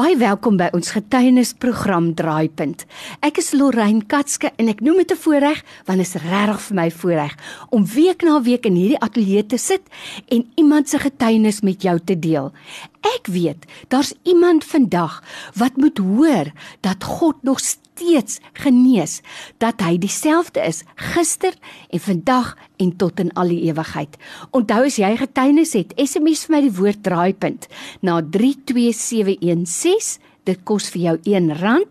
Baie welkom by ons getuienisprogram Draaipunt. Ek is Lorraine Katske en ek noem dit 'n voorreg want dit is regtig vir my voorreg om week na week in hierdie ateljee te sit en iemand se getuienis met jou te deel. Ek weet daar's iemand vandag wat moet hoor dat God nog steeds genees, dat hy dieselfde is gister en vandag en tot in alle ewigheid. Onthou as jy getuienis het, SMS vir my die woord draaipunt na 32716 dit kos vir jou R1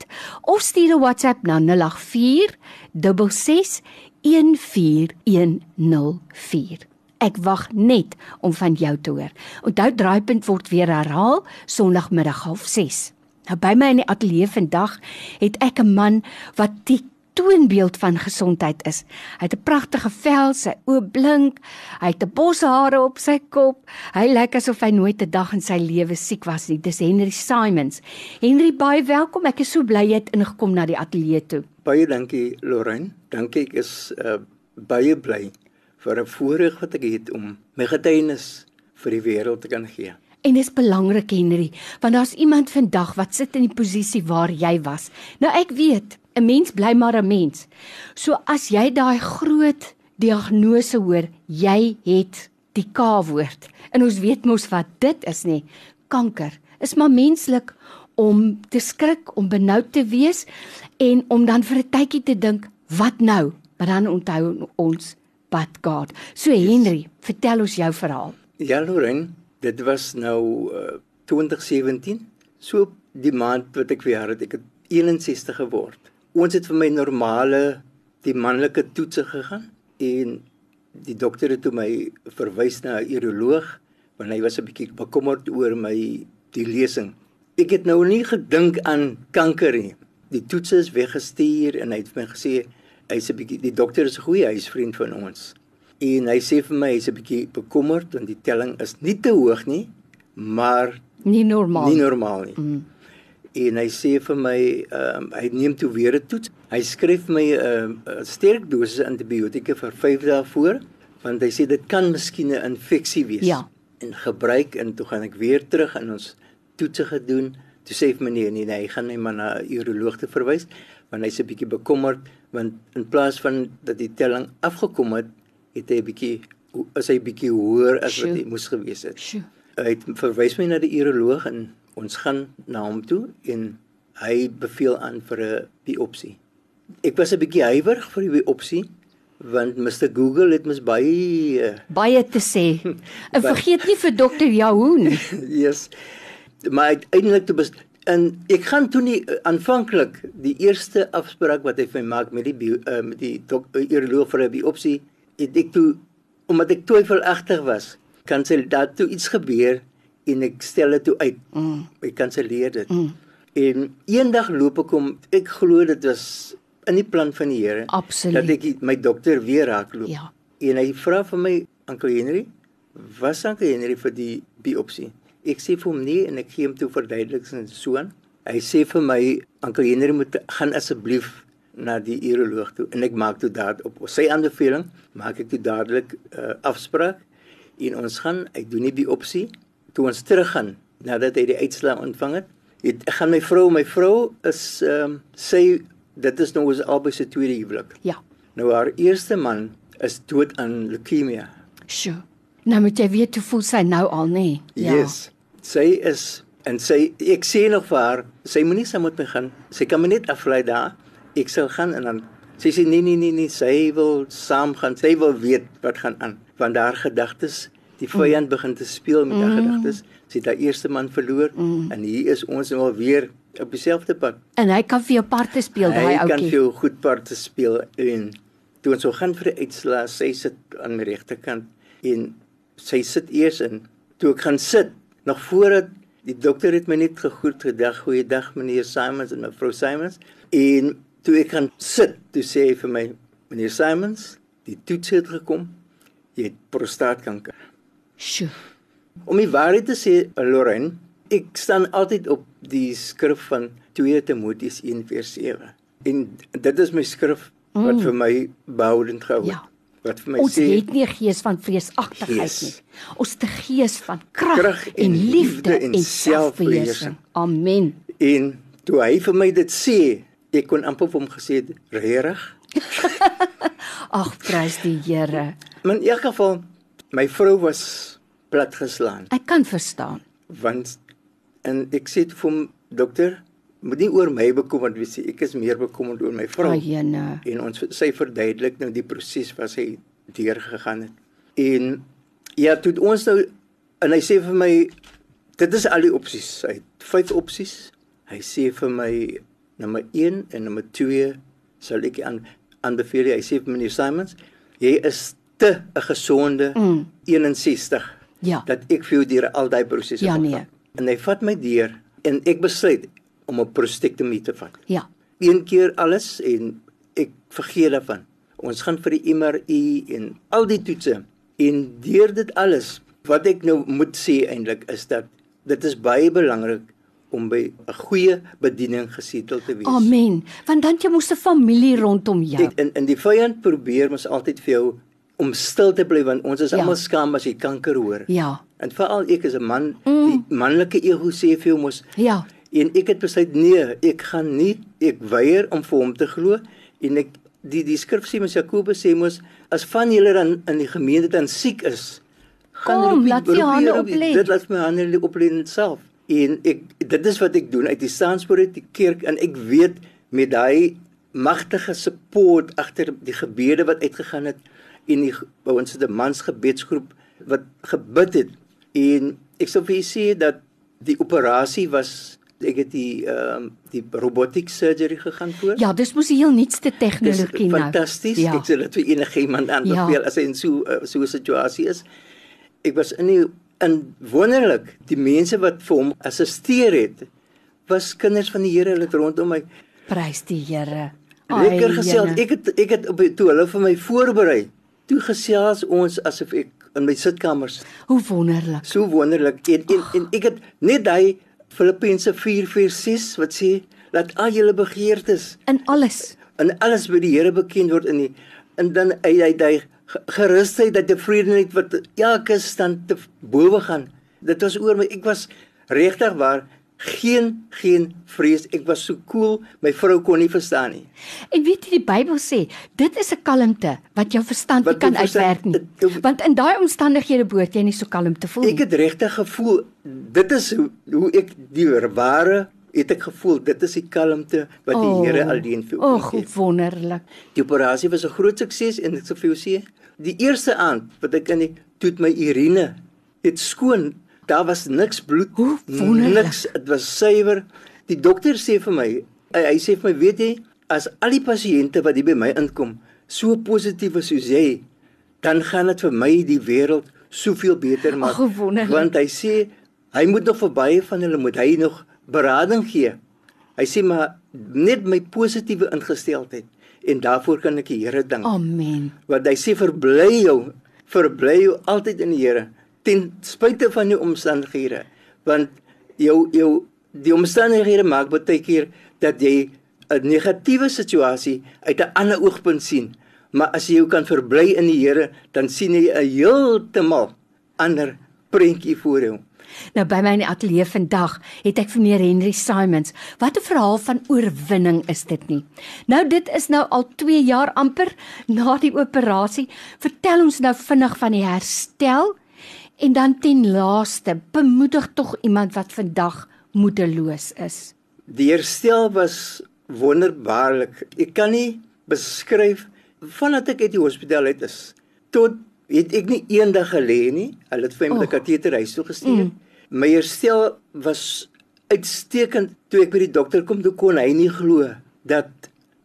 of stuur 'n WhatsApp na 084 66 14104. Ek wag net om van jou te hoor. Onthou draaipunt word weer herhaal Sondagmiddag 06:30. Nou by my in die ateljee vandag het ek 'n man wat die toonbeeld van gesondheid is. Hy het 'n pragtige vel, sy oë blink, hy het 'n bos hare op sy kop. Hy lyk asof hy nooit 'n dag in sy lewe siek was nie. Dis Henry Simons. Henry, baie welkom. Ek is so bly jy het ingekom na die ateljee toe. Baie dankie, Lorraine. Dankie, ek is uh, baie bly vir 'n voorreg wat ek het om my getuienis vir die wêreld te kan gee. En dit is belangrik Henry, want daar's iemand vandag wat sit in die posisie waar jy was. Nou ek weet, 'n mens bly maar 'n mens. So as jy daai groot diagnose hoor, jy het die K-woord. En ons weet mos wat dit is nê, kanker. Is maar menslik om te skrik, om benoud te wees en om dan vir 'n tydjie te dink, wat nou? Maar dan onthou ons but God. So Henry, yes. vertel ons jou verhaal. Ja, Lorraine, dit was nou uh, 2017. So die maand wat ek verjaar het, ek het 61 geword. Ons het vir my normale die manlike toetse gegaan en die dokter het toe my verwys na 'n uroloog want hy was 'n bietjie bekommerd oor my die lesing. Ek het nou nie gedink aan kanker nie. Die toetse is weggestuur en hy het vir my gesê hy's 'n bietjie die dokter is 'n goeie huisvriend van ons. En hy sê vir my hy's 'n bietjie bekommerd want die telling is nie te hoog nie, maar nie normaal. Nie normaal nie. Mm. En hy sê vir my ehm um, hy neem toe weer 'n toets. Hy skryf my 'n uh, sterk dosis antibiotika vir 5 dae voor want hy sê dit kan miskien 'n infeksie wees. Ja. En gebruik en toe gaan ek weer terug en ons toetse gedoen. Toe sê hy meneer nee, nee, hy gaan my maar na 'n uroloog te verwys want hy's 'n bietjie bekommerd want in plaas van dat die telling afgekom het, het hy 'n bietjie as hy bietjie hoër as Sjoe. wat hy moes gewees het. Sjoe. Hy het verwys my na die uroloog en ons gaan na hom toe en hy beveel aan vir 'n biopsie. Ek was 'n bietjie huiwerig vir die biopsie want Mr Google het mos baie baie te sê. En vergeet nie vir dokter Yahoo nie. yes. Maar uiteindelik toe en ek gaan toe nie uh, aanvanklik die eerste afspraak wat hy vir my maak met die uh, met die dokter uh, uroloog vir 'n biopsie het ek toe omdat ek twyfelagtig was kan sy dat toe iets gebeur en ek stel dit toe uit mm. ek kanselleer dit mm. en eendag loop ek om ek glo dit was in die plan van die Here dat ek my dokter weer raakloop ja. en hy vra vir my Uncle Henry was Uncle Henry vir die biopsie Ek sê vir hom nee en ek gee hom toe verduideliks en so aan. Hy sê vir my Ankel Henry moet gaan asseblief na die uroloog toe en ek maak toe daad op sy aanbeveling maak ek toe dadelik uh, afspraak en ons gaan ek doen nie die opsie toe ons teruggaan nadat hy die uitslaa ontvang het. het ek gaan my vrou my vrou is ehm um, sê dit is nou ons albei se tweede huwelik. Ja. Nou haar eerste man is dood aan leukemie. Sjoe. Nou moet jy weet hoe voel sy nou al nê? Ja. Yes. Sy is en sy ek sê nog vir haar, sy moenie saam met my gaan. Sy kan my net aflei daar. Ek sal gaan en dan sy sê nee nee nee nee, sy wil saam gaan. Sy wil weet wat gaan aan. Want daar gedagtes, die vyand mm. begin te speel met haar mm. gedagtes. Sy het haar eerste man verloor mm. en hier is ons nou weer op dieselfde pad. En hy kan vir jou parte speel daai ouetjie. Hy kan vir jou goed parte speel en toe ons so gaan vir die uitslaa, sy sit aan die regterkant en sy sit eers in toe ek gaan sit nog voordat die dokter het my net gegroet gedag goeiedag meneer Simons en mevrou Simons en toe ek gaan sit toe sê hy vir my meneer Simons die toets het gekom jy het prostaatkanker sjoe om die waarheid te sê Lorraine ek staan altyd op die skrif van 2 Timoteus 1:7 en dit is my skrif wat mm. vir my behoudend gehou het ja. wat vir my Ons sê het nie 'n gees van vreesagtigheid nie. Ons het 'n gees van krag en, en liefde en, en selfbeheersing. Amen. en toe hy vir my dit sê, ek kon amper vir hom gesê het, "Regtig?" Ag, prys die Here. Maar in elk geval, my vrou was platgeslaan Ek kan verstaan. want en ek sê vir hom, "Dokter, moet nie oor my bekommerd wees nie. Ek is meer bekommerd oor my vrou." Ayene. En ons sy verduidelik nou die proses wat sy deurgegaan het. En ja, toe ons nou en hy sê vir my dit is al die opsies. Hy het vyf opsies. Hy sê vir my nommer 1 en nommer 2 sal ek aan aanbeveel. Hy sê vir meneer Simons, jy is te 'n gesonde Mm. 61 Ja. dat ek vir jou deur al daai prosesse Ja, moet nee. gaan. En hy vat my deur en ek besluit om 'n prostektomie te vat Ja. een keer alles en ek vergeet daarvan. Ons gaan vir die MRI en al die toetse en deur dit alles wat ek nou moet sê eintlik is dat dit is baie belangrik om by 'n goeie bediening gesetel te wees. Amen. Want dan jy mos 'n familie rondom jou. Ek, en en die vyand probeer mos altyd vir jou om stil te bly want ons is Ja. almal skaam as jy kanker hoor. Ja. En veral ek as 'n man, mm. die manlike ego sê vir jou mos Ja. En ek het besluit nee, ek gaan nie ek weier om vir hom te glo en ek die die skrif sê mos Jakobus sê mos as van julle dan in die gemeente dan siek is, Kom, roep laat roep die hande oplê. Dit laat my hande oplê self. En ek dit is wat ek doen uit die staanspoort die kerk en ek weet met daai magtige support agter die gebede wat uitgegaan het en die ons het 'n mansgebedsgroep wat gebid het en ek sou vir julle sê dat die operasie was ek het die ehm um, die robotic surgery gegaan voor. Ja, dis mos die heel nuutste tegnologie nou. fantasties. Ja. Ek sê dit vir enige iemand aanbeveel Ja. as hy in so uh, so 'n situasie is. Ek was in die in wonderlik die mense wat vir hom assisteer het was kinders van die Here hulle het rondom my Prys die Here. lekker gesels. Ek het ek het op toe hulle vir my voorberei. Toe gesels ons asof ek in my sitkamers Hoe wonderlik. so wonderlik en en, en ek het net daai Filippense 4:6 wat sê laat al julle begeertes In alles. en alles by die Here bekend word in die en dan hy hy hy gerusheid dat die vredeheid wat elke stand te bowe gaan. Dit was oor my ek was regtig waar geen geen vrees. Ek was so cool. My vrou kon nie verstaan nie. En weet jy die Bybel sê, dit is 'n kalmte wat jou verstand nie Wat kan jou verstand- uitwerk nie. dit- Want in daai omstandighede behoort jy nie so kalm te voel Ek nie. het regtig gevoel dit is hoe, hoe ek die ware het ek gevoel dit is die kalmte wat die Oh, Here alleen vir O, ons oh, gee. wonderlik. Die operasie was 'n groot sukses en ek sê vir jou sê, die eerste aand wat ek in die toe my urine het skoon, daar was niks bloed, Hoe wonderlik. niks, dit was suiwer. Die dokter sê vir my, hy, hy sê vir my, weet jy, as al die pasiënte wat hier by my inkom so positief is soos jy, dan gaan dit vir my die wêreld soveel beter maak. Ag, hoe wonderlik. Want hy sê hy moet nog vir baie van hulle moet hy nog berading gee. Hy sê maar net my positiewe ingesteldheid en daarvoor kan ek die Here dank. Amen. Want hy sê verbly jou, verbly jou altyd in die Here ten spyte van jou omstandighede. Want jou jou die omstandighede maak baie keer dat jy 'n negatiewe situasie uit 'n ander oogpunt sien. Maar as jy jou kan verbly in die Here, dan sien jy 'n heeltemal ander prentjie voor jou. Nou by my in die ateljee vandag het ek vir meneer Henry Simons. Wat 'n verhaal van oorwinning is dit nie. Nou dit is nou al 2 jaar amper na die operasie. Vertel ons nou vinnig van die herstel en dan ten laaste bemoedig tog iemand wat vandag moedeloos is. Die herstel was wonderbaarlik. Ek kan nie beskryf vandat ek uit die hospitaal uit is tot het ek nie eendag gelê nie. Hulle het vir my met 'n Och. kateter huis toe gestuur. Mm. My herstel was uitstekend. Toe ek by die dokter kom, toe kon hy nie glo dat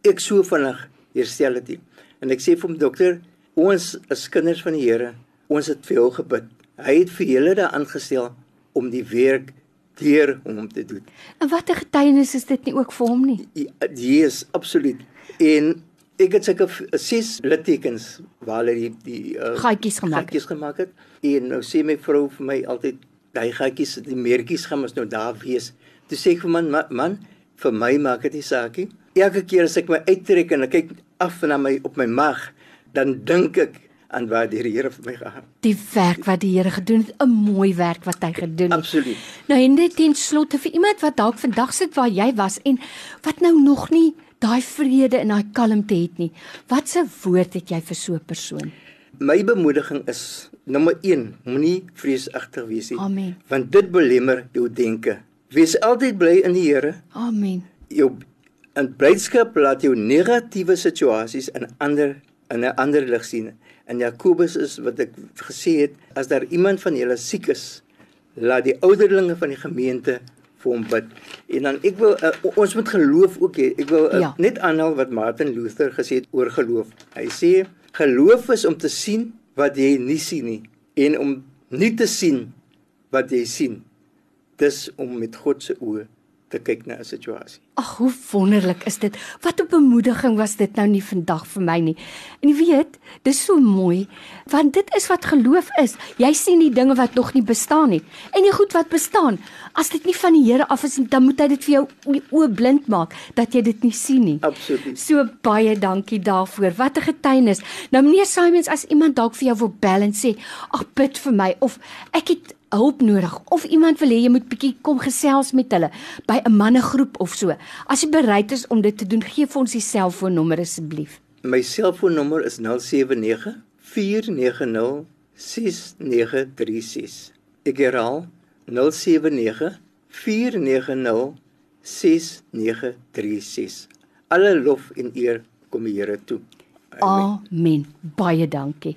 ek so vinnig herstel het nie. En ek sê vir hom dokter, ons is kinders van die Here. Ons het vir jou gebid. Hy het vir julle daar aangestel om die werk deur hom te doen. En wat 'n getuienis is dit nie ook vir hom nie? Ja, yes, absoluut. En ek het seker ses littekens waar hulle die die uh, Gaatjies gemaak het. gaatjies gemaak het. En nou sê my vrou vir my altyd daai gaatjies, die meertjies gaan mos nou daar wees. Toe sê ek vir man, man, man vir my maak dit nie saakie. Elke keer as ek my uittrek en ek kyk af na my op my maag, dan dink ek aan wat die Here vir my gehad. Die werk wat die Here gedoen het, 'n mooi werk wat hy gedoen het. Absoluut. Nou en net ten slotte vir iemand wat dalk vandag sit waar jy was en wat nou nog nie daai vrede en daai kalmte het nie. Wat 'n woord het jy vir so 'n persoon? My bemoediging is nommer 1, moenie vreesagtig wees nie. Amen. Want dit belemmer jou denke. Wees altyd bly in die Here. Amen. Jou in blydskap laat jou negatiewe situasies in ander in 'n ander lig sien. In Jakobus is wat ek gesê het, as daar iemand van julle siek is, laat die ouderlinge van die gemeente vir hom bid. En dan ek wil uh, ons moet geloof ook hê. Ek wil uh, Ja. net aanhaal wat Martin Luther gesê het oor geloof. Hy sê geloof is om te sien wat jy nie sien nie en om nie te sien wat jy sien. Dis om met God se oë te kyk na 'n situasie. Ag, hoe wonderlik is dit. Wat 'n bemoediging was dit nou nie vandag vir my nie. En jy weet, dis so mooi want dit is wat geloof is. Jy sien die dinge wat nog nie bestaan nie. En die goed wat bestaan, as dit nie van die Here af is, dan moet hy dit vir jou oë blind maak dat jy dit nie sien nie. Absoluut. So baie dankie daarvoor. Wat 'n getuienis. Nou meneer Simons, as iemand dalk vir jou wil bel en sê, "Ag, bid vir my" of "Ek het hulp nodig" of iemand wil hê jy moet bietjie kom gesels met hulle by 'n mannegroep of so. As jy bereid is om dit te doen, gee vir ons die selfoonnommer asseblief. My selfoonnommer is 079 490 6936. Ek herhaal 079 490 6936. Alle lof en eer kom die Here toe. Amen. Baie dankie.